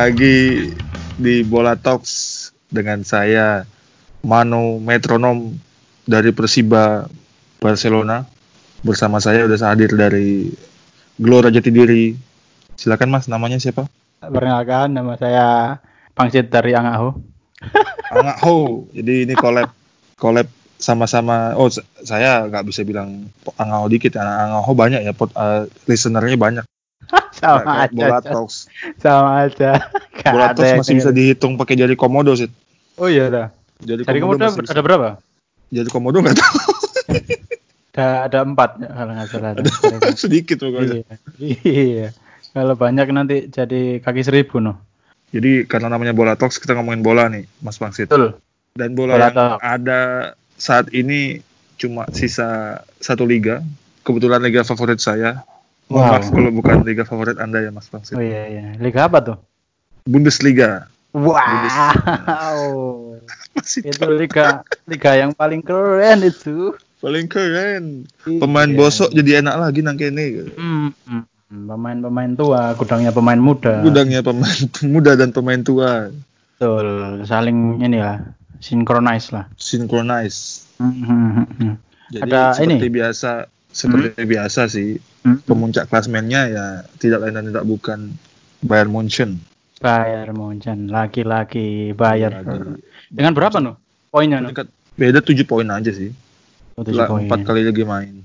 lagi di Bola Talks dengan saya Mano Metronom dari Persiba Barcelona. Bersama saya udah hadir dari Gelora Jatidiri. Silakan Mas, namanya siapa? Perkenalkan, nama saya Pangsit dari Angaho. Angaho. Jadi ini collab collab sama-sama. Oh, saya nggak bisa bilang Angaho dikit. ya. Angaho banyak ya, pot, eh, listenernya banyak. Sama Kayak aja. Bola Cos. Talks. Sama aja. Gak Bola yang masih bisa dihitung pakai jari komodo sih. Oh iya dah. Jari kamu masih bisa. ada berapa? Jari komodo nggak tahu. Ada ada empat kalau nggak salah. ada. Sedikit pokoknya. Iya. Iya. Kalau banyak nanti jadi kaki seribu noh. Jadi karena namanya bola talks kita ngomongin bola nih, Mas Pangsit. Betul. Dan bola, Bola yang ada saat ini cuma sisa satu liga. Kebetulan liga favorit saya. Wow. maaf kalau bukan liga favorit Anda ya Mas Pangsit. Oh iya iya. Liga apa tuh? Bundesliga. Wow. Masih itu liga liga yang paling keren itu. paling keren. Pemain Iya. bosok jadi enak lagi nang kene. Hmm, hmm. Pemain-pemain tua, gudangnya pemain muda. Gudangnya pemain muda dan pemain tua. Betul, saling ini lah, sinkronis lah. Synchronize. Hmm, hmm, hmm, hmm. Jadi Ada seperti ini? biasa seperti biasa sih Hmm. pemuncak klasmennya ya tidak lain dan tidak bukan Bayern Munchen. Bayar Munchen, laki-laki bayar. Lagi. Dengan berapa no? Poinnya no? Beda 7 poin aja sih. Oh, tujuh. Empat kali lagi main.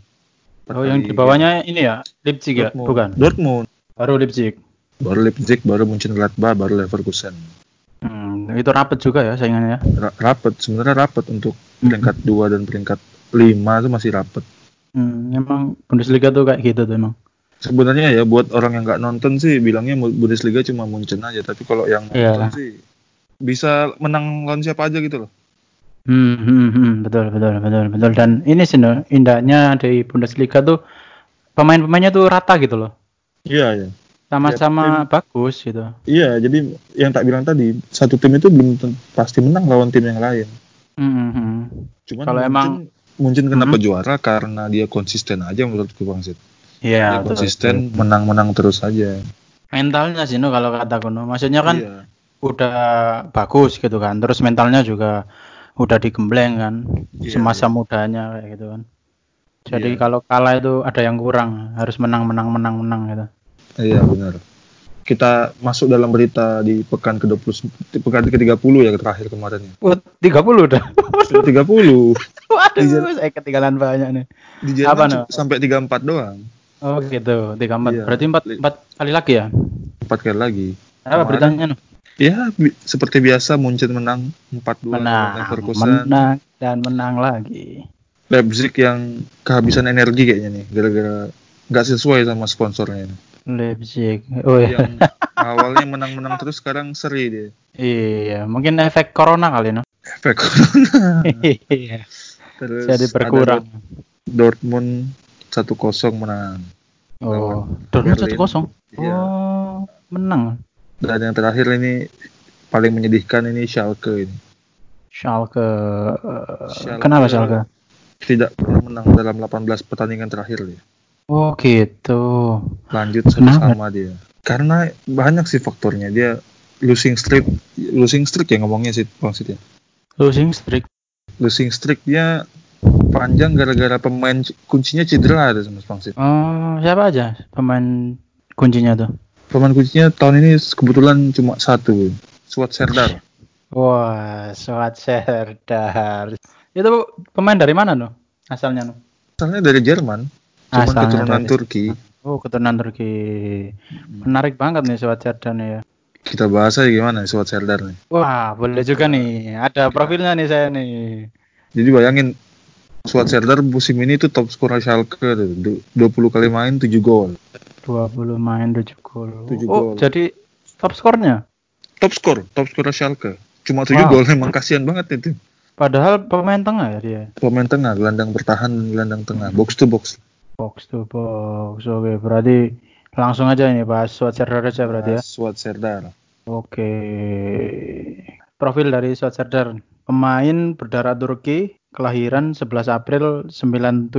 Oh, yang di bawahnya ini ya, Leipzig ya? Dortmund. Bukan. Dortmund, Baru Leipzig. baru Leipzig, baru Munchen Gladbach, baru Leverkusen. Hmm, itu rapet juga ya saingannya. Ra- rapet sebenarnya rapet untuk Hmm. peringkat 2 dan peringkat 5 itu masih rapet. Hmm, emang Bundesliga tuh kayak gitu tuh emang. Sebenarnya ya buat orang yang nggak nonton sih bilangnya Bundesliga cuma Munchen aja, tapi kalau yang nonton Iyalah. sih bisa menang lawan siapa aja gitu loh. Hmm, hmm, hmm, betul, betul, betul, betul. Dan ini sih, no, indahnya dari Bundesliga tuh pemain-pemainnya tuh rata gitu loh. Iya ya. Sama-sama bagus gitu. Iya, jadi yang tak bilang tadi, satu tim itu belum pasti menang lawan tim yang lain. Hmm, hmm, hmm. Cuman Kalau emang- Munchen kenapa Mhm. juara karena dia konsisten aja menurutku Bang Sid. Iya, konsisten menang-menang terus aja. Mentalnya sih, no, kalau kataku, no. Maksudnya kan Iya. udah bagus gitu kan. Terus mentalnya juga udah digembleng kan. Iya, Semasa mudanya kayak gitu kan. Jadi Iya. kalau kalah itu ada yang kurang, harus menang, menang, menang, menang gitu. Iya benar. Kita masuk dalam berita di pekan ke-20 pekan ke-30 ya terakhir kemarin ya. Oh, 30 udah. Sudah 30. Waduh, Di- saya ketinggalan banyak nih. Di Apa, no? sampai 34 doang. Oh gitu, 34. Iya. Berarti 4, Li- 4 kali lagi ya? Empat kali lagi. Apa Kemarin- beritanya? no? Ya, bi- seperti biasa Munchen menang 4-2 lawan Menang, Leverkusen. menang dan menang lagi. Leipzig yang kehabisan energi kayaknya nih gara-gara nggak sesuai sama sponsornya. Leipzig. Oh iya. Yang awalnya menang-menang terus sekarang seri dia. Iya, mungkin efek corona kali no. Efek corona. Iya. Terus Jadi ada berkurang. Dortmund 1-0 menang. Oh, Dortmund Berlin. satu kosong. Iya. Oh, menang. Dan yang terakhir ini paling menyedihkan ini Schalke ini. Schalke. eh, Schalke. Kenapa Schalke? Tidak pernah menang dalam 18 pertandingan terakhir dia. Oh gitu. Lanjut sama dia. Karena banyak sih faktornya. Dia losing streak, losing streak ya ngomongnya sih maksudnya. Losing streak. Losing streak dia panjang gara-gara pemain kuncinya cedera ada Mas Pangsit. Oh, siapa aja pemain kuncinya tuh? Pemain kuncinya tahun ini kebetulan cuma satu, Suat Serdar. Wah, Suat Serdar. Itu pemain dari mana no? Asalnya no? Asalnya dari Jerman, cuma Asalnya keturunan dari- Turki. Oh, keturunan Turki. Menarik banget nih Suat Serdar nih ya. Kita bahas aja gimana nih Suat Serdar nih. Wah, boleh juga nih. Ada profilnya nih saya nih. Jadi bayangin Suat Serdar musim ini tuh top skor Schalke tuh. Du- 20 kali main 7 gol. 20 main 7 gol. Tujuh oh, gol. jadi top skornya. Top skor, top skor Schalke. Cuma 7 Wow. gol emang kasihan banget itu. Padahal pemain tengah ya dia. Pemain tengah, gelandang bertahan dan gelandang tengah, box to box. Box to box. Oke, berarti langsung aja ini bahas Suat Serdar aja berarti ya. Suat Serdar. Oke. Profil dari Suat Serdar. Pemain berdarah Turki, kelahiran 11 April 97.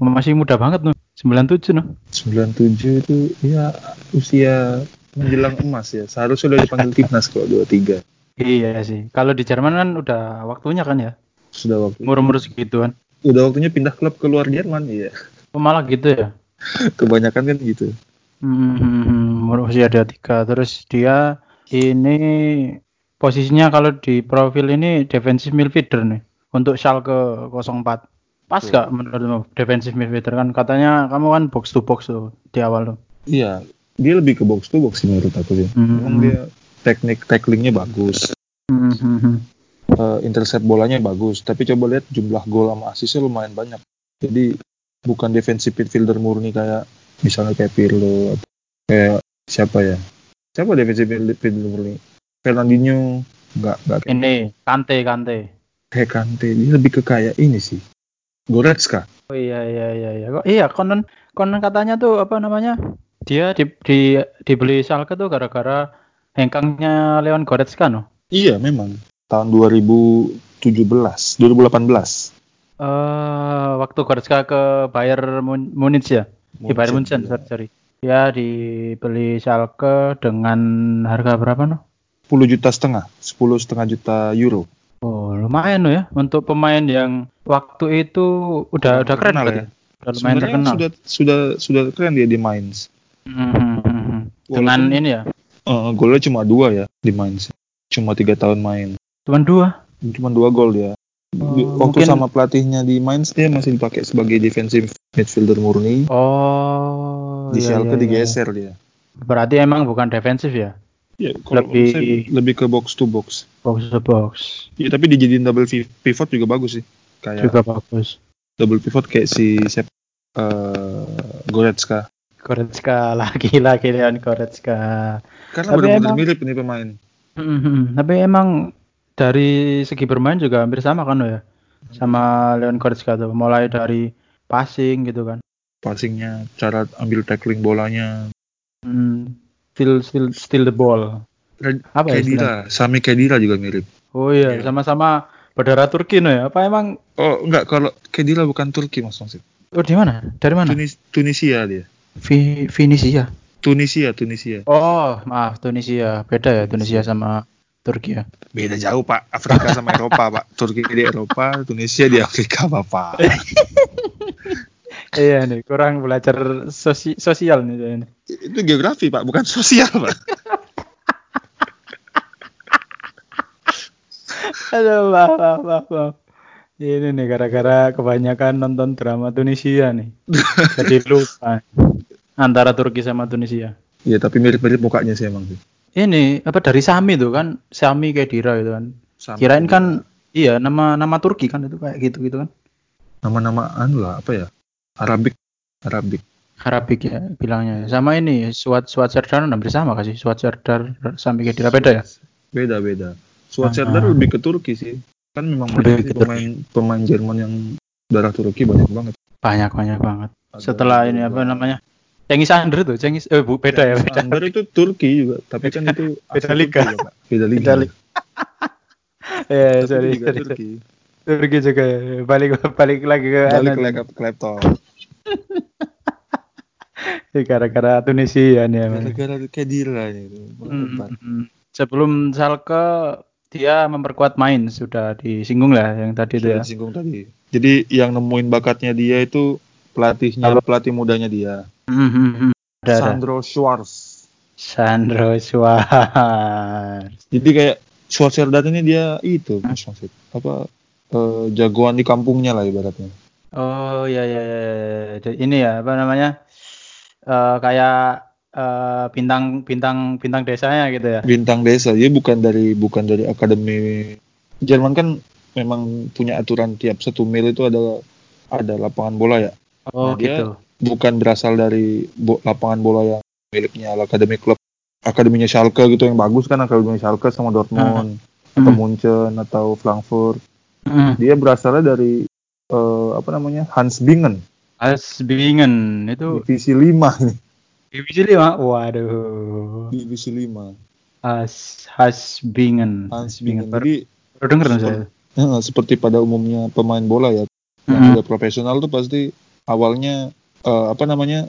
Masih muda banget loh. 97 noh. 97 itu ya usia menjelang emas ya. Seharusnya udah dipanggil timnas kok 23. Iya sih. Kalau di Jerman kan udah waktunya kan ya. Sudah waktu. Umur-umur segituan. Udah waktunya pindah klub ke luar Jerman iya. Oh, malah gitu ya. Kebanyakan kan gitu. Hmm, usia 23. Terus dia ini posisinya kalau di profil ini defensive midfielder nih untuk Schalke 04. Pas gak menurutmu defensive midfielder kan katanya kamu kan box to box tuh di awal tuh. Iya, dia lebih ke box to box sih menurut aku sih. Hmm. Memang dia teknik tacklingnya bagus, Hmm, hmm, eh, intercept bolanya bagus. Tapi coba lihat jumlah gol sama asisnya lumayan banyak. Jadi bukan defensive midfielder murni kayak misalnya kayak Pirlo atau kayak siapa ya? Siapa defensive midfielder murni? Fernandinho nggak nggak kayak, Ini Kante Kante. kayak Kante. Dia lebih ke kayak ini sih. Goretzka. Oh iya iya iya iya. Kok iya konon konon katanya tuh apa namanya? Dia di, di dibeli Schalke tuh gara-gara hengkangnya Leon Goretzka no. Iya memang tahun 2017, 2018. Eh waktu Goretzka ke Bayern Mun- Munich ya. Di Bayern Munchen, iya. sorry, sorry. Ya dibeli Schalke dengan harga berapa no? 10 juta setengah, 10 setengah juta euro. Oh lumayan loh ya untuk pemain yang waktu itu udah udah keren Terkenal berarti. ya. Udah lumayan Sebenarnya terkenal. sudah sudah sudah keren dia di Mainz. Hmm, hmm, hmm, hmm. Dengan Walaupun- ini ya, Eh, golnya cuma dua ya di Mainz. Cuma tiga tahun main. Cuma dua. Cuma dua gol dia. Oh, Waktu mungkin- sama pelatihnya di Mainz dia masih dipakai sebagai defensive midfielder murni. Oh. di iya, Schalke iya, iya. digeser dia. Berarti emang bukan defensif ya? Ya, Lebih- lebih ke box to box. Box to box. Ya, tapi dijadiin double pi- pivot juga bagus sih. Kayak Juga bagus. double pivot kayak si siapa eh, Goretzka. Goretzka lagi lagi Leon Goretzka. Karena benar-benar emang- mirip ini pemain. Mhm, Tapi emang dari segi bermain juga hampir sama kan ya? Sama Leon Goretzka tuh. Mulai dari passing gitu kan. Passingnya, cara ambil tackling bolanya. Hmm, still still still the ball. Red- Apa ya? Kedira, Sami Kedira juga mirip. Oh iya, Iya. sama-sama berdarah Turki no ya? Apa emang Oh enggak, kalau Kedira bukan Turki mas Maksud. Oh di mana? Dari mana? Tunis, Tunisia dia. Vi Vinisia. Tunisia, Tunisia. Oh, maaf Tunisia. Beda ya Tunisia sama Turki ya. Beda jauh pak, Afrika sama Eropa pak. Turki di Eropa, Tunisia di Afrika bapak. iya nih, kurang belajar sosi sosial nih saya ini. Itu geografi pak, bukan sosial pak. Aduh, maaf, maaf, maaf, maaf. Ini nih gara-gara kebanyakan nonton drama Tunisia nih. Jadi lupa antara Turki sama Tunisia. Iya tapi mirip-mirip mukanya sih emang sih. Ini apa dari Sami tuh kan? Sami Kedira itu kan. Sama Kirain kan iya nama nama Turki kan itu kayak gitu gitu kan. nama-nama anu lah apa ya? Arabik, Arabik. Arabik ya bilangnya. Sama ini Suat Suat Serdar hampir sama kasih. Suat Serdar Sami Kedira beda ya? Beda beda. Suat Ah. Serdar lebih ke Turki sih. Kan memang Lebih banyak ke pemain pemain Jerman yang darah Turki banyak banget. Banyak banyak banget. Ada Setelah ini apa namanya? Cengiz Under tuh, Cengiz eh bu, beda ya, beda. Sander itu Turki juga, tapi kan itu Beda liga. Turki ya. Beda liga. Beda liga. Ya, Tapi sorry, sorry. Turki. Turki juga ya. balik balik lagi ke Balik anu, ke laptop. ke laptop. gara-gara Tunisia nih emang. Gara-gara Kedira itu. Hmm, hmm. Sebelum Schalke dia memperkuat main sudah disinggung lah yang tadi itu ya. Sudah disinggung tadi. Jadi yang nemuin bakatnya dia itu pelatihnya, Apa? pelatih mudanya dia. Hmm, hmm, hmm. Ada. Sandro Schwarz. Sandro Schwarz. Jadi kayak Schwarzerdad ini dia itu Mas Maksud. Apa eh, jagoan di kampungnya lah ibaratnya. Oh iya iya iya. iya. Jadi Ini ya apa namanya? Eh, kayak eh, bintang bintang bintang desanya gitu ya. Bintang desa. Dia bukan dari bukan dari akademi Jerman kan memang punya aturan tiap satu mil itu ada ada lapangan bola ya. Oh Nah, gitu. Bukan berasal dari bo- lapangan bola yang miliknya akademi klub akademinya Schalke gitu yang bagus kan akademi Schalke sama Dortmund atau Hmm. Munchen atau Frankfurt. Hmm. Dia berasalnya dari eh, apa namanya Hans Bingen Asbingen itu divisi 5 ini divisi lima. Waduh. divisi 5 Has Hasbingen. Hans Bingen jadi baru denger dong saya. eh, seperti pada umumnya pemain bola ya yang Mm-mm. udah profesional tuh pasti awalnya eh, apa namanya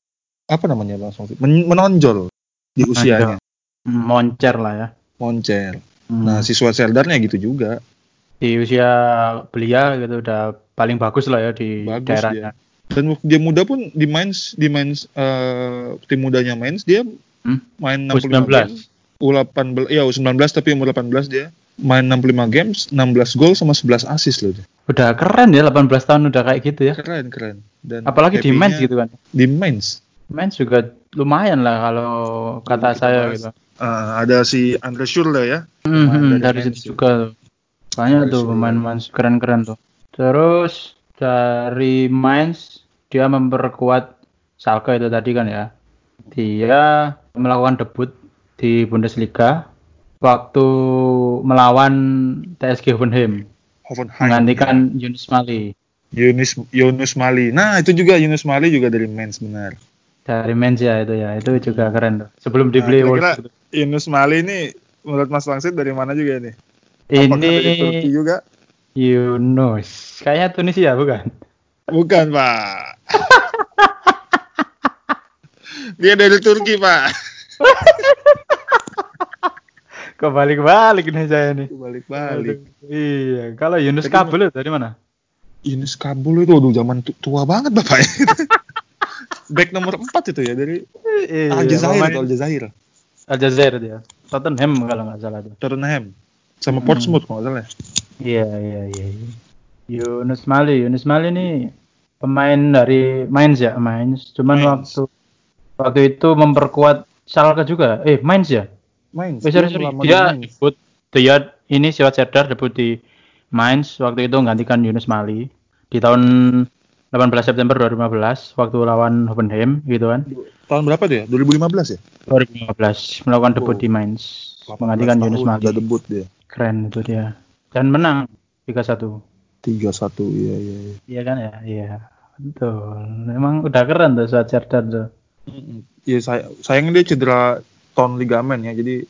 apa namanya langsung Men- menonjol di usianya Moncer lah ya. moncer. Hmm. Nah, si Schwarzeneggernya gitu juga. di usia belia gitu udah paling bagus lah ya di Bagus daerahnya. Dan waktu dia muda pun di Mainz di Mainz eh, tim mudanya Mainz dia Hmm? main U19. 65 games. U18 ya U19 tapi umur 18 dia main 65 games, 16 gol sama 11 assist loh dia. Udah keren ya 18 tahun udah kayak gitu ya. Keren keren. Dan Apalagi di Mainz gitu kan. Di Mainz. Mainz juga lumayan lah kalau kata kita saya gitu. Eh, ada si Andre Schürrle ya. Pemain hmm, dari dari situ juga. Banyak tuh pemain-pemain keren-keren tuh. Terus dari Mainz dia memperkuat Schalke itu tadi kan ya. Dia melakukan debut di Bundesliga waktu melawan TSG Hoffenheim Hoffenheim. menggantikan Yunus Mali Yunus Yunus Mali. Nah, itu juga Yunus Mali juga dari Mainz benar. dari Mainz ya itu ya. Itu juga keren tuh. Sebelum Nah, dibeli kira-kira Wolves. Yunus Mali ini menurut Mas Wangsit dari mana juga nih? Apakah dari Turki Ini juga? Yunus. Kayaknya Tunisia bukan? Bukan, Pak. Dia dari Turki, Pak. Kebalik-balik nih saya nih. Balik-balik. Iya, kalau Yunus Tapi Kabul itu dari mana? Yunus Kabul itu aduh zaman tu- tua banget Bapak. Back nomor 4 itu ya dari Iya, Aljazair itu Aljazair. Aljazair dia. Tottenham kalau nggak salah tuh. Tottenham sama Hmm. Portsmouth kalau nggak salah. ya. Iya, iya, iya. Yunus Mali, Yunus Mali ini pemain dari Mainz ya, Mainz. Cuman Mainz. waktu waktu itu memperkuat Schalke juga. Eh, Mainz ya? Main. Eh, sorry, sorry. Dia debut dia ini Siwat Serdar debut di Mainz waktu itu menggantikan Yunus Mali di tahun 18 September 2015 waktu lawan Hoffenheim gitu kan. tahun berapa dia? 2015 ya? 2015 melakukan debut Oh. di Mainz menggantikan 18 Yunus Mali. Udah debut dia. Keren itu dia. Dan menang 3-1. 3-1 iya iya. iya. Iya kan ya? Iya. Betul. Memang udah keren tuh Siwat Serdar tuh. Iya say sayangnya dia cedera ton ligamen ya. Jadi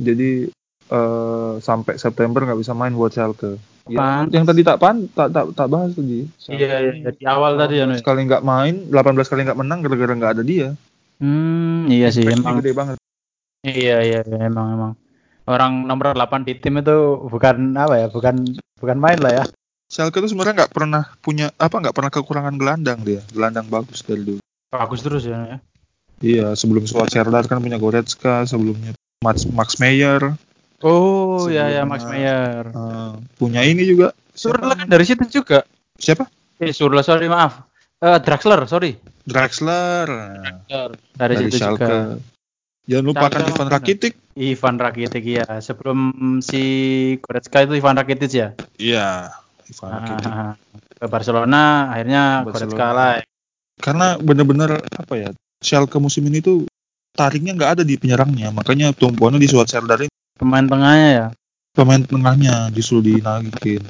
jadi eh, sampai September nggak bisa main buat Schalke. Ya, yang tadi tak pan tak tak, tak bahas tadi. Iya, iya, iya. di awal tadi ya. 18 Nuh. kali nggak main, 18 kali nggak menang gara-gara nggak ada dia. Hmm, iya sih emang. gede banget. Iya, iya, iya, emang emang. Orang nomor 8 di tim itu bukan apa ya? Bukan bukan main lah ya. Schalke tuh sebenarnya nggak pernah punya apa nggak pernah kekurangan gelandang dia. Gelandang bagus dari dulu. Bagus terus ya. ya. Iya, sebelum Suat Serdar kan punya Goretzka, sebelumnya Max, Max Meyer, Oh, iya ya Sebelumnya- Max Meyer. eh, punya ini juga. Surle kan dari situ juga. Siapa? Eh, Surle sorry maaf. Eh, Draxler, sorry. Draxler. Dari, dari situ Schalke. juga. Jangan lupakan Ivan? Rakitic. Ivan Rakitic ya. Sebelum si Goretzka itu Ivan Rakitic ya. Iya, Ivan Rakitic. Ah, ke Barcelona akhirnya Barcelona. Goretzka lah. Karena bener-bener apa ya, Schalke musim ini tuh tariknya nggak ada di penyerangnya, makanya tumpuannya di Suat ini Pemain tengahnya ya. pemain tengahnya justru dinaikin.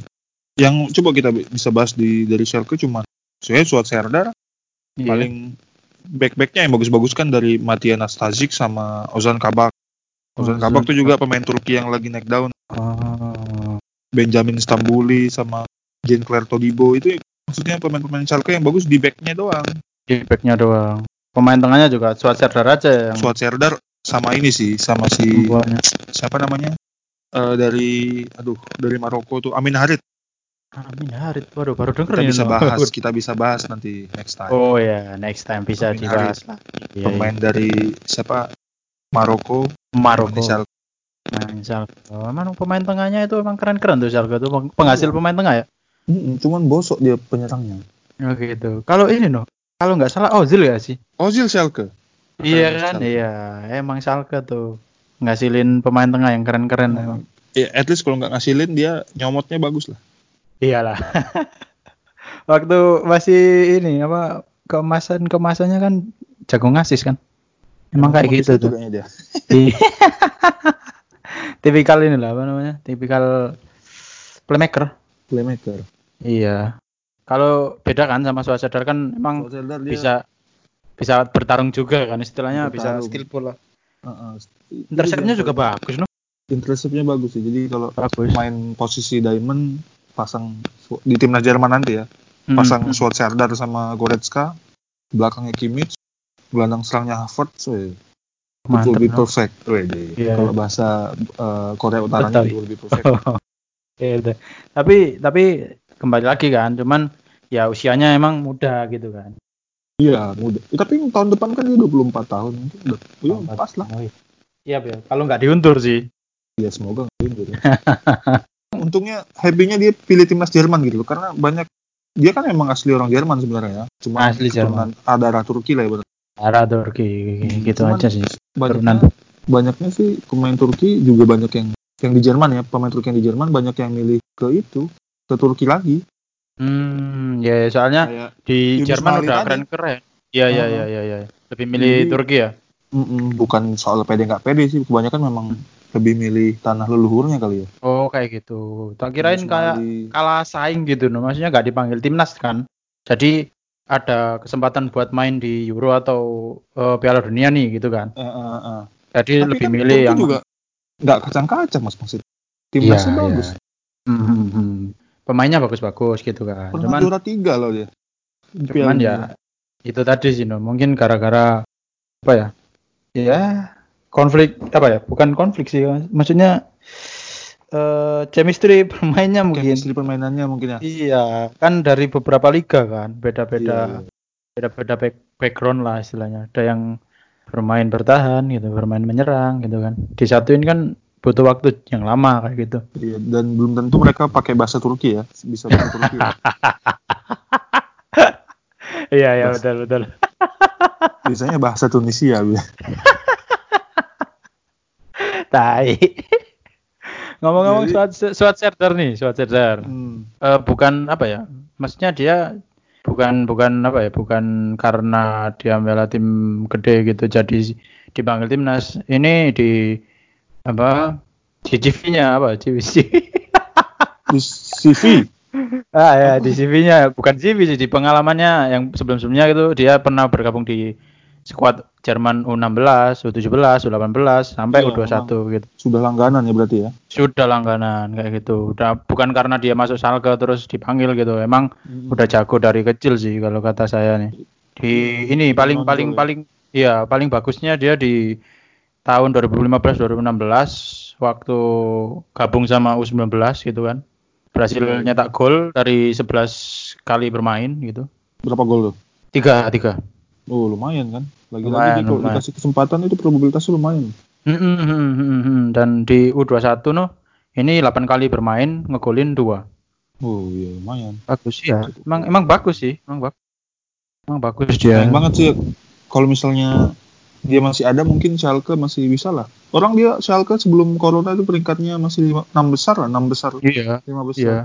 Yang coba kita bi- bisa bahas di dari Schalke cuma saya Suat Serdar Iya. paling back-backnya yang bagus-bagus kan dari Matia Nastasic sama Ozan Kabak. Ozan Ozan Kabak tuh juga pemain Turki yang lagi naik daun. Oh. Benjamin Stambuli sama Jean Claire Todibo itu maksudnya pemain-pemain Schalke yang bagus di backnya doang. Di backnya doang. Pemain tengahnya juga Suat Serdar aja yang Suat Serdar sama ini sih sama si Buahnya. siapa namanya Eh, dari aduh dari Maroko tuh Amin Harit Amin Harit, waduh baru denger kita bisa bahas kita bisa bahas nanti next time Oh ya, next time bisa Amin dibahas lah. Iya, pemain dari siapa Maroko. Maroko. Schalke. Nah. Oh, emang pemain tengahnya itu emang keren-keren tuh Schalke tuh peng- penghasil Iya. pemain tengah ya. Mm-mm, cuman bosok dia penyerangnya Oh gitu. Kalau ini noh, kalau nggak salah Ozil ya sih. Ozil Schalke Iya kan, Schalke. iya. Emang Schalke tuh ngasilin pemain tengah yang keren-keren emang. ya at least kalau nggak ngasilin dia nyomotnya bagus lah Iyalah. Waktu masih ini apa kemasan kemasannya kan jago ngasis kan. Emang kayak gitu tuh. dia Iya. tipikal ini lah apa namanya? Tipikal playmaker. playmaker Iya. Kalau beda kan sama Suat Serdar kan emang Suat Serdar dia bisa bisa bertarung juga kan istilahnya bisa Bertarung. skill bola. uh-uh. Interceptnya juga bagus no. interceptnya bagus sih jadi kalau Bagus. main posisi diamond pasang di timnas Jerman nanti ya Hmm. pasang Suat Serdar sama Goretzka belakangnya Kimmich gelandang serangnya Havertz will Mantap. be no. perfect. Wede. Iya. Kalau bahasa eh, Korea Utaranya Betul. it will be perfect. Iya, betul. Tapi tapi kembali lagi kan, cuman ya usianya emang muda gitu kan. Iya, muda. Eh, tapi tahun depan kan dia 24 tahun. Mungkin udah, ya, pas lah. Oh, iya. Iya, Bel. Kalau nggak diundur sih. Ya semoga nggak undur ya. Untungnya happy-nya dia pilih timnas Jerman gitu loh. Karena banyak dia kan emang asli orang Jerman sebenarnya ya. Cuma Asli Jerman. ada Turki lah ya benar. Arah Turki gitu Cuman aja sih. Banyaknya, banyaknya sih pemain Turki juga banyak yang yang di Jerman ya. Pemain Turki yang di Jerman banyak yang milih ke itu ke Turki lagi. Hmm, ya ya, soalnya Kayak di Jerman udah keren-keren. Iya, iya, iya, iya, iya. Lebih milih Jadi- Turki ya? mm-mm, bukan soal pede nggak pede sih. Kebanyakan memang lebih milih tanah leluhurnya kali ya. Oh, kayak gitu. Tak kirain kayak kalah saing gitu, no. Maksudnya nggak dipanggil timnas kan? Jadi ada kesempatan buat main di Euro atau eh, Piala Dunia nih gitu kan? Eh, eh, eh. Jadi Tapi lebih kan milih yang juga nggak kacang-kacang mas maksud. Timnasnya Iya, bagus. iya. Hmm, hmm, hmm. Pemainnya bagus-bagus gitu kan. Pernah Cuman juara tiga loh dia. Di cuman ya itu tadi sih no mungkin gara-gara apa ya ya konflik apa ya bukan konflik sih maksudnya eh chemistry permainnya mungkin Chemistry permainannya mungkin ya. iya kan dari beberapa liga kan beda-beda iya. beda-beda back- background lah istilahnya ada yang bermain bertahan gitu bermain menyerang gitu kan disatuin kan butuh waktu yang lama kayak gitu Iya, dan belum tentu mereka pakai bahasa Turki ya, bisa bahasa Turki. ya. iya iya betul betul Biasanya bahasa Tunisia. Tai ngomong-ngomong Suat Suat Serdar nih Suat Serdar Hmm. Eh, bukan apa ya maksudnya dia bukan bukan apa ya bukan karena dia membela tim gede gitu jadi dipanggil timnas ini di apa di CV-nya apa CV Di CV. ah ya di CV-nya bukan CV sih di pengalamannya yang sebelum-sebelumnya gitu dia pernah bergabung di skuad Jerman U16, U17, U18 sampai Iya, U21 gitu. Sudah langganan ya berarti ya. Sudah langganan kayak gitu. Udah bukan karena dia masuk Schalke terus dipanggil gitu. Emang Hmm. udah jago dari kecil sih kalau kata saya nih. Di ini paling menonjol paling ya. paling iya paling bagusnya dia di tahun 2015 2016 waktu gabung sama U19 gitu kan. Berhasil iya. nyetak gol dari 11 kali bermain gitu. Berapa gol tuh? Tiga, tiga. Oh lumayan kan. Lagi-lagi kalau lumayan. dikasih kesempatan itu probabilitasnya lumayan. Hmm, hmm, hmm, hmm, hmm. Dan di U21 no, ini 8 kali bermain ngegolin dua. Oh iya lumayan. Bagus ya. Emang emang bagus sih, emang bagus. Emang bagus dia. Sayang banget sih kalau misalnya dia masih ada mungkin Schalke masih bisa lah. Orang dia Schalke sebelum corona itu peringkatnya masih lima, 6 besar lah, 6 besar, Iya, 5 besar. iya.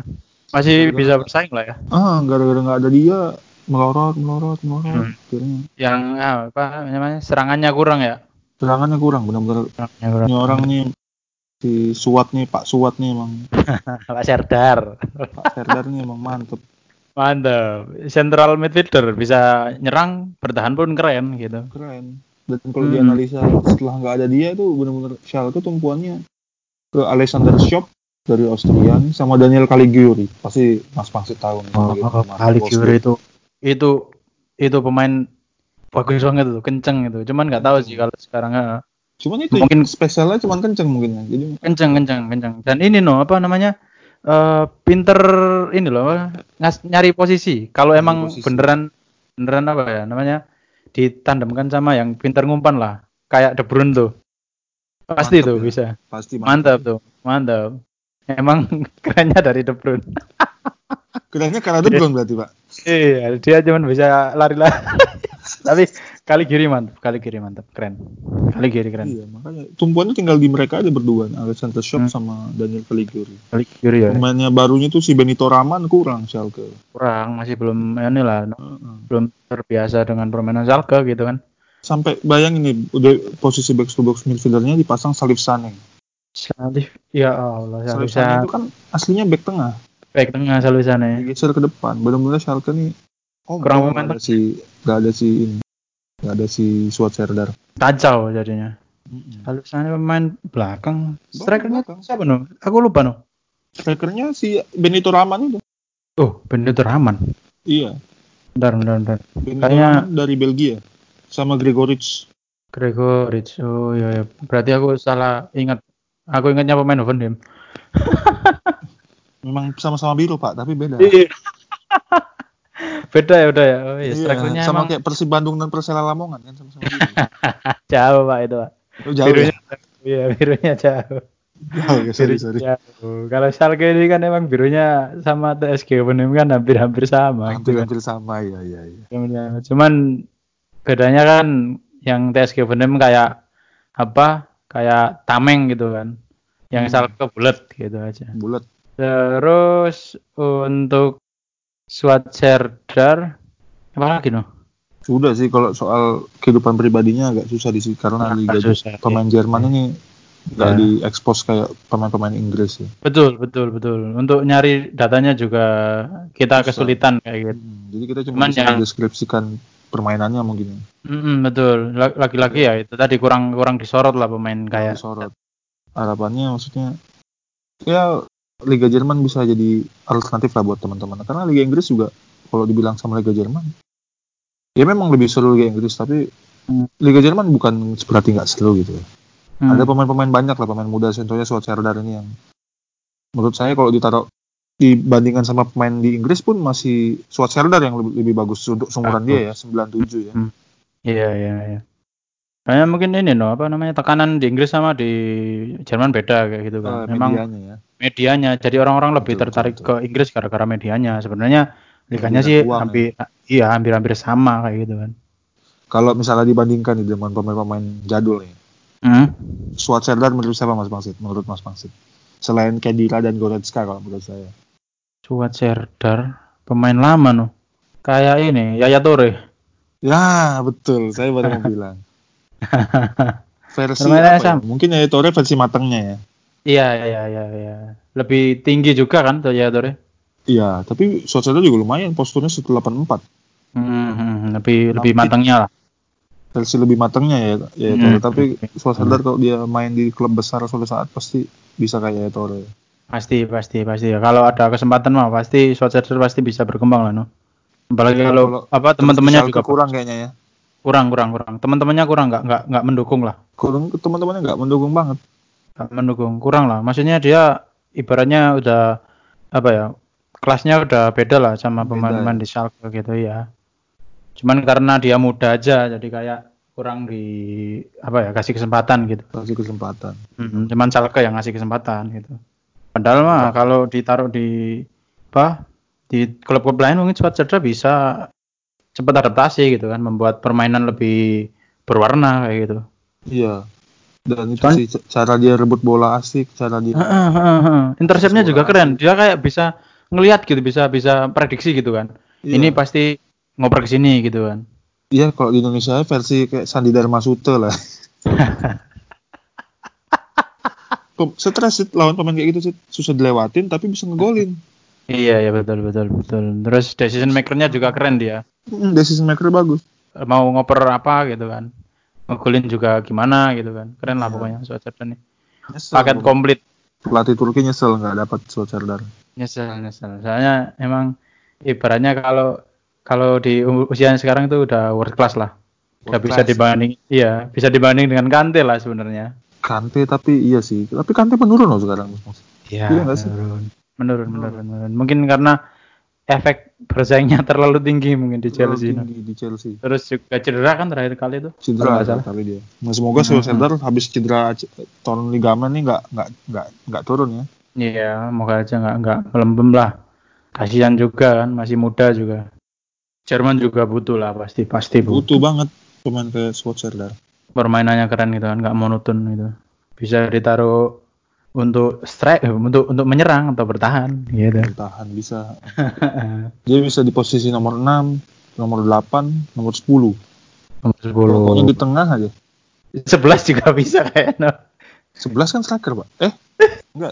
Masih Gara-gara- bisa bersaing lah ya. Ah, gara-gara nggak ada dia melorot, melorot, melorot. Hmm. Akhirnya Yang ah, apa namanya? Serangannya kurang ya. serangannya kurang, benar-benar Serangannya kurang. ini orang nih si Suat nih, Pak Suat nih emang Pak Serdar. Pak Serdar nih emang mantep. Mantap. Central midfielder bisa nyerang, bertahan pun keren gitu. Keren. Dan kalau Hmm. dianalisa setelah nggak ada dia itu benar-benar Schalke tumpuannya ke Alexander Schopp dari Austria nih, sama Daniel Caligiuri. Pasti Mas pasti tahu nih. Oh, gitu, Mas Giroud itu itu itu pemain bagus banget tuh, kenceng itu. Cuman nggak tahu sih kalau sekarang. Cuman itu Mungkin- spesialnya cuman kenceng mungkin ya. Jadi kenceng kenceng kenceng. Dan ini no apa namanya? eh pinter ini loh ngas, nyari posisi. Kalau emang posisi. beneran beneran apa ya namanya? Ditandemkan sama yang pinter ngumpan lah. Kayak De Bruyne tuh. Pasti Mantep tuh ya. bisa. pasti Mantap tuh. Mantap. Emang kerennya dari De Bruyne. Kerennya karena De Bruyne berarti, Pak. Iya, dia cuma bisa lari-lari. Tapi kali kiri mantap, kali kiri mantap, keren. Kali kiri keren. Iya, makanya tumpuannya tinggal di mereka aja berdua, Alexander Schopp Hmm. sama Daniel Caligiuri. Kali kiri ya. Pemainnya barunya tuh si Benito Raman kurang Schalke. Kurang, masih belum ini lah, Heeh. belum terbiasa dengan permainan Schalke gitu kan. Sampai bayangin nih, udah posisi back to box midfieldernya dipasang Salif Sane. Salif, ya Allah, Salif Salif itu kan aslinya back tengah, back tengah Salif Sane. digeser ke depan. Benar-benar Schalke nih oh, Kurang momentum. ada si nggak ada si ini. Nggak ada si Suat Serdar. Kacau jadinya. Salif Sane pemain belakang. Strikernya siapa no? Aku lupa no. Strikernya si Benito Raman itu. Oh, Benito Rahman. Iya, Bentar, bentar, bentar. Benito Kayaknya- dari Belgia sama Gregoric. Gregoritsch. Oh iya, iya. Berarti aku salah ingat. Aku ingatnya pemain Hoffenheim. Memang sama-sama biru pak, tapi beda. Iya. beda ya udah ya. Oh, iya, Iya, sama emang kayak Persib Bandung dan Persela Lamongan kan sama-sama biru. jauh pak itu pak. Oh, jauh birunya, ya? Iya birunya jauh. Jauh ya, sorry, sorry. Jauh. Kalau Schalke ini kan emang birunya sama TSG Hoffenheim kan hampir-hampir sama. gitu kan. Hampir-hampir sama, ya, ya, ya. Cuman- Cuman bedanya kan yang TSG Hoffenheim kayak apa? Kayak tameng gitu kan. Yang Hmm. Schalke bulat gitu aja. Bulat. Terus untuk Serdar apa lagi no? Sudah sih kalau soal kehidupan pribadinya agak susah di sini karena Agak liga susah, pemain Jerman ini nggak Ya. diekspos kayak pemain-pemain Inggris ya. Betul, betul, betul. Untuk nyari datanya juga kita Susah. kesulitan kayak gitu. Hmm, jadi kita cuma Cuman bisa yang- mendeskripsikan permainannya mungkin ya. Mm-mm, betul. La- Lagi-lagi ya itu tadi kurang kurang disorot lah pemain kayak. sorot. Harapannya maksudnya ya Liga Jerman bisa jadi alternatif lah buat teman-teman. Karena Liga Inggris juga kalau dibilang sama Liga Jerman ya memang lebih seru Liga Inggris tapi Hmm. Liga Jerman bukan berarti nggak seru gitu ya. Hmm. Ada pemain-pemain banyak lah pemain muda contohnya Suat Serdar ini yang menurut saya kalau ditaruh dibandingkan sama pemain di Inggris pun masih Suat Serdar yang lebih, lebih bagus untuk seumuran dia ya 97 ya. Iya, iya, iya. Kayaknya mungkin ini no apa namanya tekanan di Inggris sama di Jerman beda kayak gitu kan. Eh, Memang medianya ya. medianya jadi orang-orang lebih Betul, tertarik betul, ke Inggris gara-gara medianya. Sebenarnya liganya sih uang, ya. hampir iya hampir-hampir sama kayak gitu kan. Kalau misalnya dibandingkan nih dengan pemain-pemain jadul nih, Hmm. Suat Serdar menurut siapa Mas Bangsit? Menurut Mas Bangsit. Selain Kedira dan Goretzka kalau menurut saya. Suat Serdar pemain lama no. Kayak ini Yaya Toure. Ya, betul. Saya baru mau bilang. Versi apa ya? Mungkin ya Torre versi matangnya ya. Iya, iya, iya, iya. Lebih tinggi juga kan tuh Yaya Toure. Iya, tapi Serdar juga lumayan posturnya 184. Hmm, hmm, lebih lebih Tapi- matangnya lah. Versi lebih matangnya ya, ya Hmm. Torre. Tapi Suat Serdar kalau dia main di klub besar suatu saat pasti bisa kayak Torre. Pasti, pasti, pasti. Kalau ada kesempatan mah pasti Schwarzer pasti bisa berkembang lah, no. Apalagi Ya, kalau kalau apa teman-temannya juga kurang kayaknya ya. Kurang, kurang, kurang. Teman-temannya kurang, nggak, nggak, nggak mendukung lah, Kurang teman-temannya nggak mendukung banget. nggak mendukung, kurang lah. Maksudnya dia ibaratnya udah apa ya, kelasnya udah beda lah sama pemain-pemain ya. di Schalke gitu ya. Cuman karena dia muda aja, jadi kayak kurang di apa ya, kasih kesempatan gitu. Kasih kesempatan. Mm, cuman Schalke yang ngasih kesempatan gitu. Padahal mah kalau ditaruh di apa di klub-klub lain mungkin Schwarzer bisa cepat adaptasi gitu kan, membuat permainan lebih berwarna kayak gitu. Iya. Dan itu Cuman- sih cara dia rebut bola asik, cara dia Heeh, heeh, heeh. Interceptnya juga Bola keren. Dia kayak bisa ngelihat gitu, bisa bisa prediksi gitu kan. Iya. Ini pasti ngoper ke sini gitu kan. Iya, kalau di Indonesia versi kayak Sandi Dharma Sute lah. Stres sih lawan pemain kayak gitu sih susah dilewatin tapi bisa ngegolin. Iya ya betul betul betul. Terus decision makernya juga keren dia. Hmm, decision maker bagus. Mau ngoper apa gitu kan. Ngegolin juga gimana gitu kan. Keren lah Iya. pokoknya Schwarzer ini. Nyesel, Paket pokoknya. komplit. pelatih Turki nyesel nggak dapat Serdar. Nyesel nyesel. Soalnya emang ibaratnya kalau kalau di um- usia sekarang tuh udah world class lah. Udah bisa dibanding iya, bisa dibanding dengan Kante lah sebenarnya. Kante tapi iya sih, tapi Kante menurun loh sekarang. Iya, Iya sih? menurun. Menurun, menurun, menurun. Mungkin karena efek bersaingnya terlalu tinggi mungkin di Chelsea. Tinggi di Chelsea. Terus juga cedera kan terakhir kali itu. Cedera salah. kali dia. Nah, semoga Hmm. Serdar habis cedera torn ligamen nih nggak nggak nggak nggak turun ya. Iya, moga aja nggak nggak melembem lah. Kasihan juga kan, masih muda juga. Jerman juga butuh lah pasti pasti butuh. Butuh banget pemain kayak Serdar. Permainannya keren gitu kan, nggak monoton gitu. Bisa ditaruh untuk strike, eh, untuk untuk menyerang atau bertahan gitu. Bertahan bisa. Dia bisa di posisi nomor 6, nomor 8, nomor 10. Nomor Pokoknya 10. di tengah aja. 11 juga bisa kayaknya. 11 kan striker, Pak. Eh, enggak.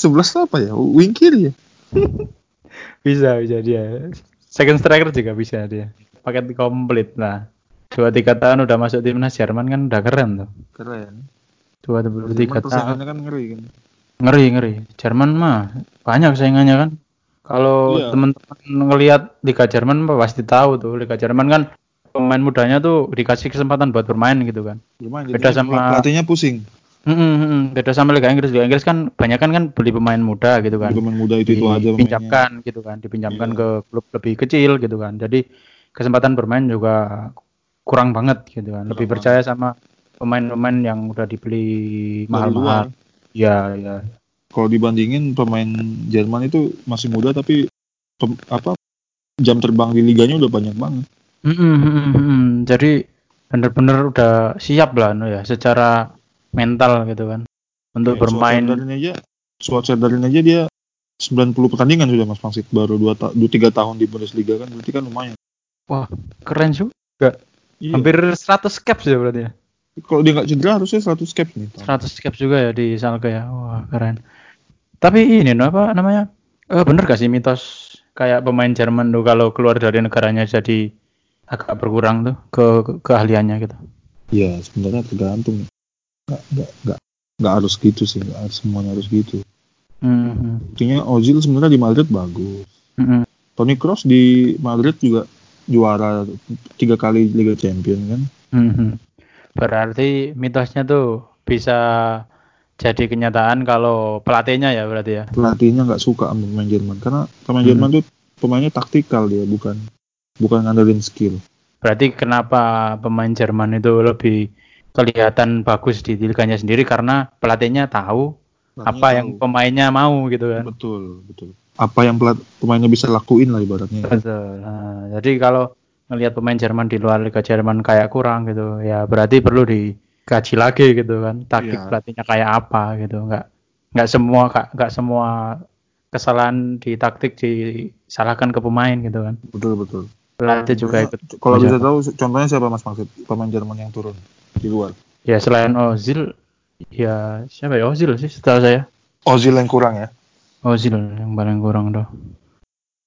11 tuh apa ya? Wing kiri ya? Bisa bisa dia. Second striker juga bisa dia. Paket komplit lah. Dua tiga tahun udah masuk timnas Jerman kan udah keren tuh. Keren. Dua Jerman tiga tahun. kan ngeri kan. Ngeri ngeri. Jerman mah banyak saingannya kan. Kalau Iya. teman-teman ngelihat Liga Jerman pasti tahu tuh Liga Jerman kan pemain mudanya tuh dikasih kesempatan buat bermain gitu kan. Lumayan, Beda sama- pelatihnya pusing. Mm, mm. Beda sama Liga Inggris. Liga Inggris kan banyak kan kan beli pemain muda gitu kan. Pemain muda itu itu aja dipinjamkan gitu kan, dipinjamkan Iya. ke klub lebih kecil gitu kan. Jadi kesempatan bermain juga kurang banget gitu kan. Lebih Kurang percaya sama pemain-pemain yang udah dibeli mahal-mahal. Iya, iya. Kalau dibandingin pemain Jerman itu masih muda tapi pem- apa jam terbang di liganya udah banyak banget. Mm, mm, mm, mm, mm. Jadi bener-bener udah siap lah no ya secara mental gitu kan untuk Ya, bermain. Suat aja, Suat Serdarin aja dia 90 pertandingan sudah Mas Pangsit baru 2 ta 3 tahun di Bundesliga kan berarti kan lumayan. Keren juga. Iya. Hampir 100 caps ya berarti ya. Kalau dia nggak cedera harusnya 100 caps nih. tahun. 100 caps juga ya di Salke ya. Wah, keren. Tapi ini no, apa namanya? Eh bener gak sih mitos kayak pemain Jerman tuh kalau keluar dari negaranya jadi agak berkurang tuh ke, ke keahliannya gitu. Iya sebenarnya tergantung. Nggak nggak nggak nggak harus gitu sih. Nggak harus semuanya harus gitu. Hmm. Buktinya Ozil sebenarnya di Madrid bagus. hmm, hmm. Toni Kroos di Madrid juga juara tiga kali Liga Champion kan. Hmm, hmm. Berarti mitosnya tuh bisa jadi kenyataan kalau pelatihnya ya berarti ya. Pelatihnya nggak suka sama pemain Jerman karena pemain Hmm. Jerman tuh pemainnya taktikal dia bukan bukan ngandelin skill. Berarti kenapa pemain Jerman itu lebih kelihatan bagus di liganya sendiri karena pelatihnya tahu apa yang pemainnya mau gitu kan. betul betul. Apa yang pelat, pemainnya bisa lakuin lah ibaratnya. Betul. Nah, jadi kalau ngelihat pemain Jerman di luar Liga Jerman kayak kurang gitu, ya berarti perlu dikaji lagi gitu kan. Taktik Iya. pelatihnya kayak apa gitu. Nggak nggak semua nggak semua kesalahan di taktik disalahkan ke pemain gitu kan. Betul betul. Pelatih juga ikut. Kalau bisa tahu contohnya siapa Mas Maksud pemain Jerman yang turun di luar? Ya selain Ozil, ya siapa ya Ozil sih setahu saya. Ozil yang kurang ya. Ozil yang paling kurang tuh.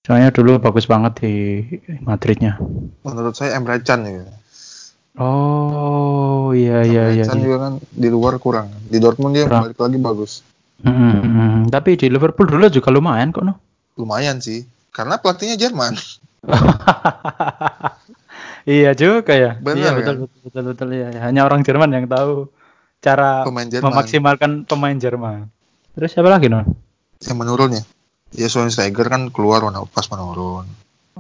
Soalnya dulu bagus banget di Madridnya. Menurut saya Emre Can ya. Oh iya iya Emre iya. Can iya. juga kan di luar kurang. Di Dortmund dia Kurang. balik lagi bagus. Hmm. Tapi di Liverpool dulu juga lumayan kok no. Lumayan sih. Karena pelatihnya Jerman. iya juga ya. Benar, iya kan? betul, betul betul betul ya. Hanya orang Jerman yang tahu cara Pemain Jerman. memaksimalkan pemain Jerman. Terus siapa lagi no? Yang menurun ya. Schweinsteiger kan keluar warna pas menurun.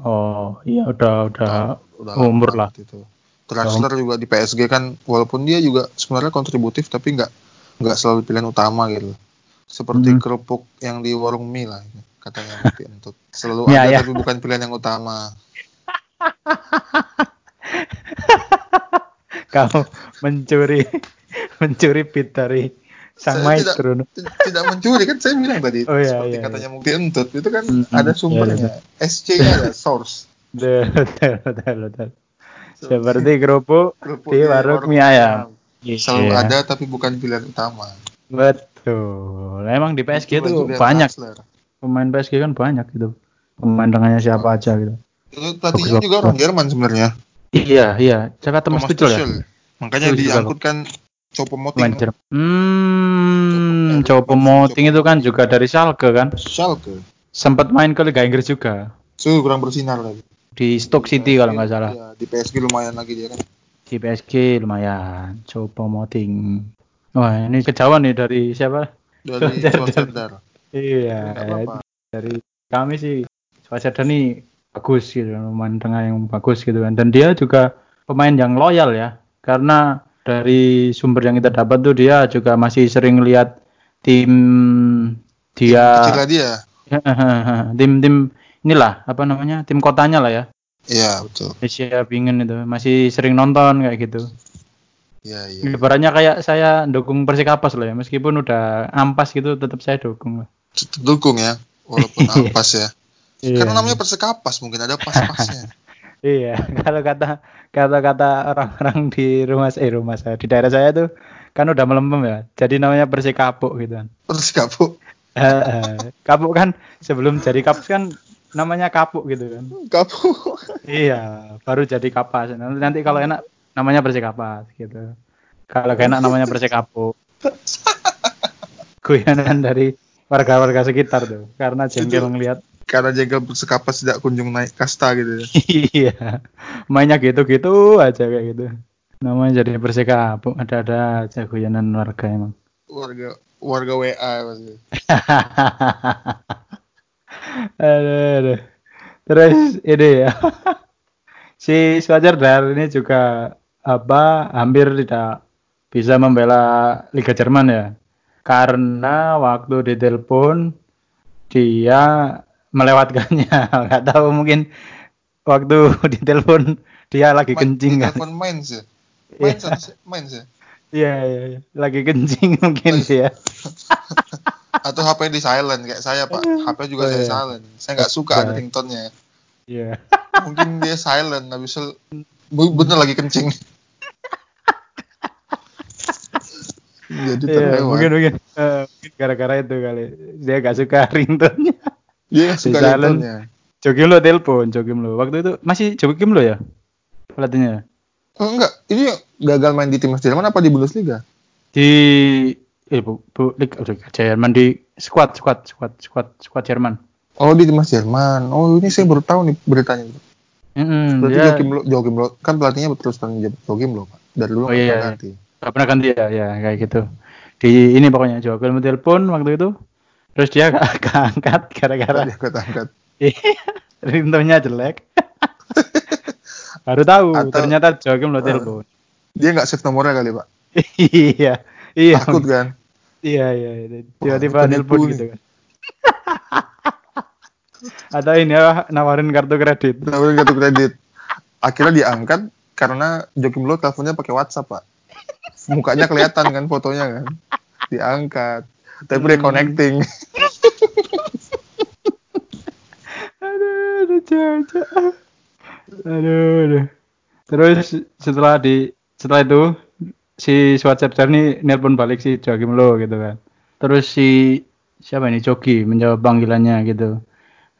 Oh iya udah udah Udah Umur lama banget Itu. Draxler juga di PSG kan walaupun dia juga sebenarnya kontributif tapi nggak nggak selalu pilihan utama gitu. Seperti Hmm. kerupuk yang di warung mie lah katanya Piantut. Selalu Ya, ada ya. tapi bukan pilihan yang utama. kamu mencuri mencuri beat dari sang Saya maestro. no? T- Tidak mencuri kan saya bilang tadi Oh, iya, seperti iya, katanya Mukti Entut itu kan Hmm, ada iya, sumbernya. SC-nya ada source. Betul betul betul. Seperti kerupuk di warung mie ayam. Selalu Iya. ada tapi bukan pilihan utama. Betul. Emang di PSG Itu banyak pemain PSG kan banyak gitu. Pemain tengahnya siapa aja gitu. Itu pelatihnya juga orang Jerman sebenarnya. Iya, iya. Siapa Thomas Tuchel ya? Makanya diangkut kan Copo Pemain Moting Jerman. Hmm, Coba- Coba Moting itu kan juga dari Schalke kan. Schalke. Sempat main ke Liga Inggris juga. Su kurang bersinar lagi. Di Stoke City kalau nggak salah. Iya, di PSG lumayan lagi dia kan. Di PSG lumayan. Coba Moting. Wah, ini kejauhan nih dari siapa? Dari. Iya, dari kami sih Swasada nih bagus gitu, pemain tengah yang bagus gitu kan. Dan dia juga pemain yang loyal ya, karena dari sumber yang kita dapat tuh dia juga masih sering lihat tim dia tim-tim inilah apa namanya tim kotanya lah ya. Iya, betul. Asia Bingen itu masih sering nonton kayak gitu. Iya, iya. Ibaratnya kayak saya dukung Persikapas lah ya, meskipun udah ampas gitu tetap saya dukung lah. Dukung ya. Walaupun ampas ya. Iya. Karena namanya persekapas mungkin ada pas-pasnya. Iya, kalau kata kata-kata orang-orang di rumah eh rumah saya di daerah saya tuh kan udah melempem ya. Jadi namanya Persikapuk gitu kan. Persekapuk. Eh, kapuk kan sebelum jadi kapas kan namanya kapuk gitu kan. Kapuk. Iya, baru jadi kapas. Nanti, nanti kalau enak namanya Persikapas gitu. Kalau gak enak namanya Persikapuk. Guyonan dari warga-warga sekitar tuh karena jengkel ngelihat karena jengkel Persekapas tidak kunjung naik kasta gitu. ya. iya. Mainnya gitu-gitu aja kayak gitu. Namanya jadi Persikabo ada-ada aja guyonan warga emang. Warga warga WA pasti. aduh, aduh. Terus ini ya. si Swajar Dar ini juga apa hampir tidak bisa membela Liga Jerman ya. Karena waktu ditelepon dia melewatkannya. Nggak tahu mungkin waktu ditelepon dia lagi kencing kan. Telepon Mainz ya. Iya. Mainz atau- Mainz ya. Iya, iya, iya. Lagi kencing mungkin dia. Atau HP di silent kayak saya pak. HP juga Oh, saya iya. silent. Saya nggak suka ada Iya. ringtone-nya. Iya. Mungkin dia silent. Habis bener lagi kencing. Jadi Iya, terlewat. mungkin mungkin mungkin gara-gara itu kali dia gak suka ringtone-nya. Dia nggak suka ringtone-nya. Jokim lo telepon, Jokim lo. Waktu itu masih Jokim lo ya? Pelatihnya. Oh enggak, ini gagal main di timnas Jerman apa di Bundesliga? Di eh bu, bu Liga, Jerman di squad squad squad squad squad Jerman. Oh di timnas Jerman. Oh ini saya baru tahu nih beritanya. Mm Berarti dia Low, Joachim Low kan pelatihnya terus kan Joachim Low pak. Dari dulu Oh, iya, pernah iya. ganti. gak pernah ganti ya, ya kayak gitu. Di ini pokoknya Jokim lo telepon waktu itu. Terus dia gak, gak angkat gara-gara Dia angkat angkat. ringtone-nya jelek. Baru tahu Atau- ternyata Jokim lo Eh. telepon. Dia nggak save nomornya kali pak. iya. Iya. Takut kan. Iya, iya, iya. Tiba-tiba penipu gitu kan. Atau ini ya nawarin kartu kredit. Nawarin kartu kredit. Akhirnya diangkat karena Joachim Low teleponnya pakai WhatsApp pak. Mukanya kelihatan kan fotonya kan. Diangkat. Tapi Hmm. reconnecting. Aduh, aduh, caca. Aduh, aduh. Terus setelah di setelah itu si Schwarzer ini nelpon balik si Joachim Low gitu kan. Terus si siapa ini Jogi menjawab panggilannya gitu.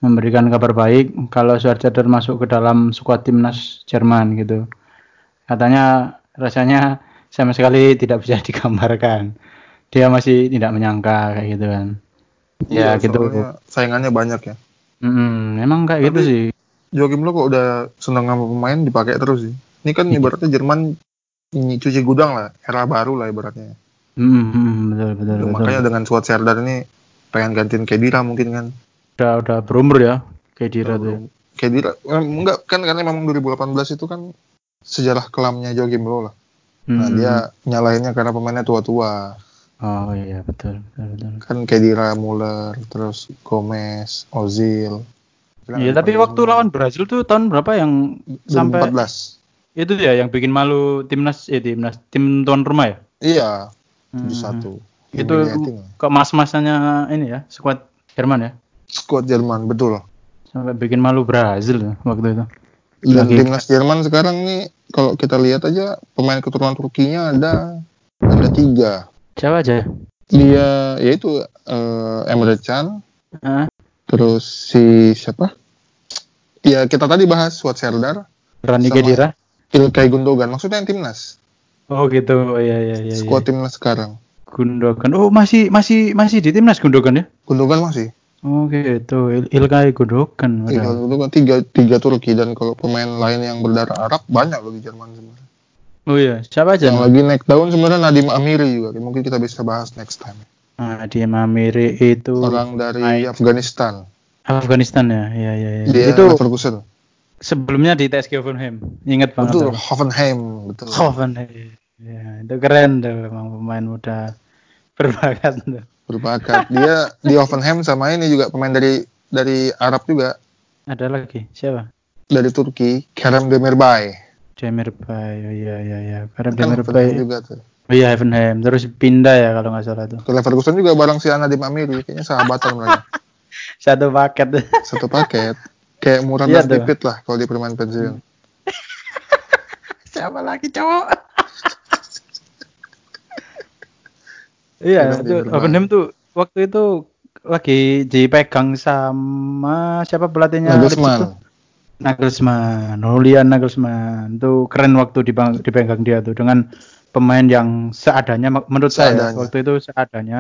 Memberikan kabar baik kalau Schwarzer masuk ke dalam skuad timnas Jerman gitu. Katanya rasanya sama sekali tidak bisa digambarkan. Dia masih tidak menyangka kayak gitu kan. Ya, gitu. Iya, soalnya Saingannya banyak ya. Hmm, emang kayak gitu Tapi- sih. Joachim Low kok udah seneng sama pemain dipakai terus sih. Ini kan Iya. ibaratnya Jerman ini cuci gudang lah, era baru lah ibaratnya. Hmm, hmm, betul betul betul. Makanya dengan Suat Serdar ini pengen gantiin Kedira mungkin kan. Udah udah berumur ya kayak Dira tuh. Kedira enggak kan karena memang 2018 itu kan sejarah kelamnya Joachim Low lah. Nah, Hmm. dia nyalahinnya karena pemainnya tua-tua. Oh iya betul betul betul. Kan Kedira, Muller, terus Gomez, Ozil. Iya tapi waktu lawan Brazil tuh tahun berapa yang sampai 2014. itu ya yang bikin malu timnas eh timnas tim tuan rumah ya? Iya, Hmm. 7-1. Itu Humiliating lah. ke mas-masanya ini ya skuad Jerman ya Skuad Jerman, betul. sampai bikin malu Brazil ya, waktu itu. Dan Lagi- timnas Jerman sekarang nih kalau kita lihat aja pemain keturunan Turkinya ada ada tiga. Siapa aja? Dia yaitu eh, Emre Can, Ah, terus si siapa? Ya kita tadi bahas Suat Serdar, Rani Kedira. Ilkay Gundogan. Maksudnya yang timnas, Oh gitu. Oh, iya iya iya. iya. skuad timnas sekarang. Gundogan. Oh masih masih masih di timnas Gundogan ya? Gundogan masih. Oh gitu. Il Ilkay Gundogan. Iya, padahal. Gundogan tiga tiga Turki dan kalau pemain lain yang berdarah Arab banyak loh di Jerman sebenarnya. Oh iya. Siapa aja? Yang lagi naik daun sebenarnya Nadim Amiri juga. Mungkin kita bisa bahas next time. Dia Mamiri itu Orang dari Hai. Afghanistan. Afghanistan ya. Iya iya iya. Dia Itu Leverkusen. sebelumnya di TSG Hoffenheim. Ingat banget. Betul. Hoffenheim, betul. Hoffenheim. Ya, itu keren tuh emang pemain muda berbakat tuh. Berbakat. Dia di Hoffenheim sama ini juga pemain dari dari Arab juga, Ada lagi siapa? dari Turki, Kerem Demirbay. Demirbay. Oh iya iya iya. Karena Hoffenheim Demirbay. juga tuh. Oh iya Hoffenheim. Terus pindah ya kalau nggak salah tuh. Ke Leverkusen juga bareng si Nadim Amiri, kayaknya sahabatan mereka. Satu paket. Satu paket. Kayak murah Iya tipit lah kalau di permain pensiun. siapa lagi cowok? Iya, itu. Hoffenheim tuh waktu itu lagi dipegang sama siapa pelatihnya? Nagelsmann. Nagelsmann, Julian Nagelsmann. Itu keren waktu dibang- dipegang dia tuh dengan pemain yang seadanya menurut saya Seadanya. waktu itu seadanya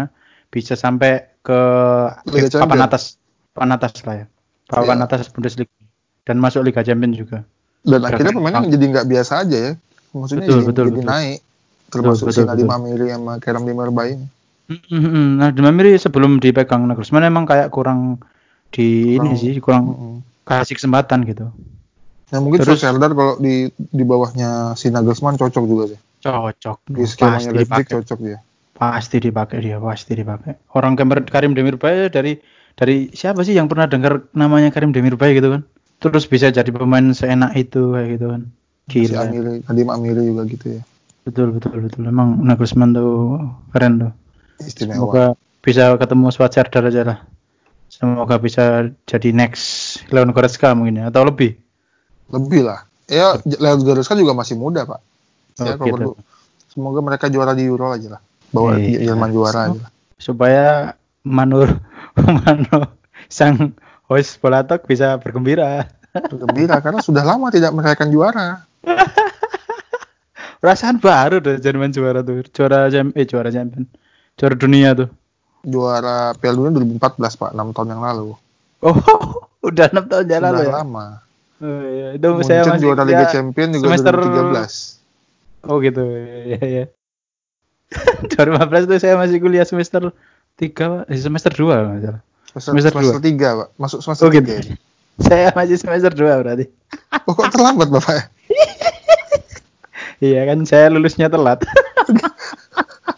bisa sampai ke Liga papan atas papan atas lah ya. papan Iya. atas Bundesliga dan masuk Liga Champions juga. Dan akhirnya pemainnya Bang. jadi nggak biasa aja ya. Maksudnya Betul, jadi, betul, jadi betul. naik. Termasuk betul, betul. Amiri sama Kerem Demirbay ini. Mm-mm. Nah, Demamiri sebelum dipegang Nagelsmann emang kayak kurang di ini Kurang- sih, kurang Mm-mm. Kasih kesempatan gitu. Nah mungkin Terus- Solskjaer kalau di di bawahnya si Nagelsmann cocok juga sih. Cocok. Di skemanya pasti Leipzig dipakai. cocok dia. Pasti dipakai dia, pasti dipakai. Orang Karim, Karim Demirbay dari dari siapa sih yang pernah dengar namanya Karim Demirbay gitu kan? Terus bisa jadi pemain seenak itu kayak gitu kan. Si Gila. Amiri, Nadiem Amiri juga gitu ya. Betul betul betul. Emang Nagelsmann tuh keren tuh. Istimewa. Semoga bisa ketemu Schwarzer aja lah. Semoga bisa jadi next Leon Goretzka mungkin ya atau lebih. Lebih lah. Ya Leon Goretzka juga masih muda pak. Oh, Ya, kalau gitu. perlu. Semoga mereka juara di Euro aja lah. Bawa Iya. Jerman juara aja lah. Supaya Manur Mano sang host Polatok bisa bergembira. Gembira karena sudah lama tidak merayakan juara. Perasaan baru deh Jerman juara tuh. Juara jam eh juara champion. Juara dunia tuh. Juara Piala Dunia 2014 pak, 6 tahun yang lalu. Oh, udah enam tahun jalan Sudah lalu ya. lama. Oh, iya. Itu saya Munchen masih juara Liga ya, Champion juga semester 2013. Oh gitu. Ya ya. 2015 tuh saya masih kuliah semester 3, eh, semester 2 kalau nggak salah. Semester, Semester semester 3 pak, masuk semester Oh gitu. 3 ini. Saya masih semester 2 berarti. Oh kok terlambat bapak ya? Iya kan saya lulusnya telat.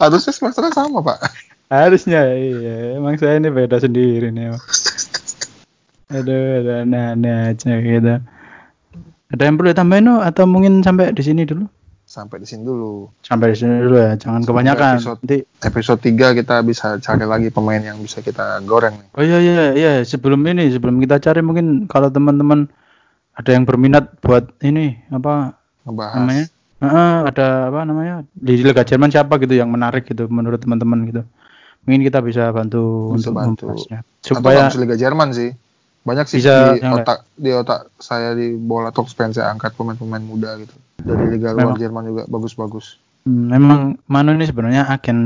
Harusnya semesternya sama pak. Harusnya iya. Emang saya ini beda sendiri nih. emang. Aduh, aduh aneh-aneh aja gitu. Ada yang perlu ditambahin no? atau mungkin sampai di sini dulu? Sampai di sini dulu. Sampai di sini dulu ya, jangan Sampai kebanyakan. episode- Nanti Episode 3 kita bisa cari lagi pemain yang bisa kita goreng nih. Oh iya iya iya sebelum ini sebelum kita cari mungkin kalau teman-teman ada yang berminat buat ini apa Ngebahas. namanya? Heeh, ada apa namanya di Liga Jerman siapa gitu yang menarik gitu menurut teman-teman gitu. Mungkin kita bisa bantu Bisa untuk bantu. membahasnya. Atau Supaya bisa Liga Jerman sih. Banyak sih Bisa di otak di otak saya di bola talks pengen saya angkat pemain-pemain muda gitu. Dari liga luar Memang. Jerman juga bagus-bagus. hmm, memang Manu ini sebenarnya agen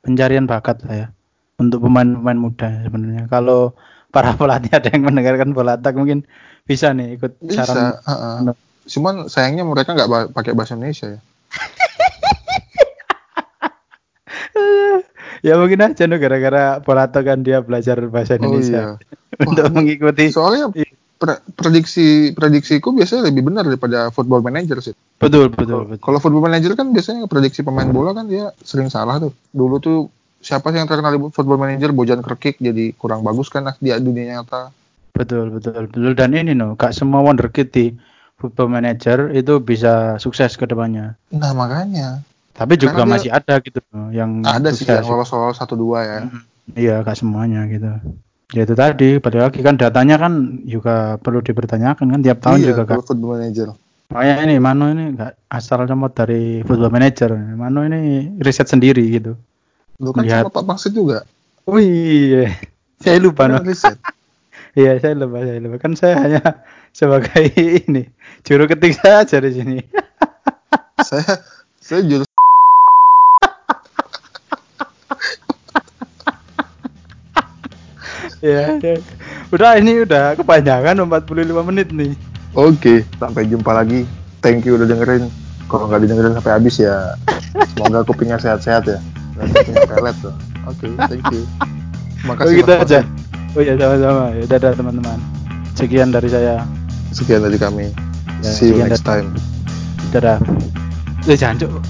pencarian bakat lah ya untuk pemain-pemain muda sebenarnya. Kalau para pelatih ada yang mendengarkan bola tak mungkin bisa nih ikut Bisa, saran. heeh. Anu. Cuman sayangnya mereka nggak pakai bahasa Indonesia ya. ya mungkin aja no gara-gara Polato kan dia belajar bahasa Oh Indonesia iya. untuk mengikuti Soalnya pre- prediksi prediksiku biasanya lebih benar daripada football manager sih. betul betul betul Kalau football manager kan biasanya prediksi pemain bola kan dia sering salah tuh. Dulu tuh siapa sih yang terkenal di football manager Bojan Krkic jadi kurang bagus kan di dunia nyata. betul betul betul dan ini no gak semua wonderkid di football manager itu bisa sukses ke depannya Nah makanya tapi juga Karena dia- masih ada gitu yang ada sih yang lolos-lolos satu dua ya. Iya gak semuanya gitu ya itu tadi balik lagi kan datanya kan juga perlu dipertanyakan kan tiap tahun iya, juga kan football manager. makanya ini Mano ini nggak asal comot dari football manager Mano ini riset sendiri gitu Lu kan sama Pak Pangsit juga. Wih, iya. saya lupa no. Kan riset. Iya, saya lupa, saya lupa. Kan saya hanya sebagai ini juru ketik saja di sini. saya saya jurus ya, ya. Udah ini udah kepanjangan 45 menit nih. Oke, sampai jumpa lagi. Thank you udah dengerin. Kalau nggak didengerin sampai habis ya, semoga kupingnya sehat-sehat ya. Dan kupingnya pelet tuh. Oke, thank you. Oh, Makasih gitu Mas aja. Oh ya sama-sama. Ya dadah teman-teman. Sekian dari saya. Sekian dari kami. Ya, See you next dari- time. Dadah. Eh, jangan.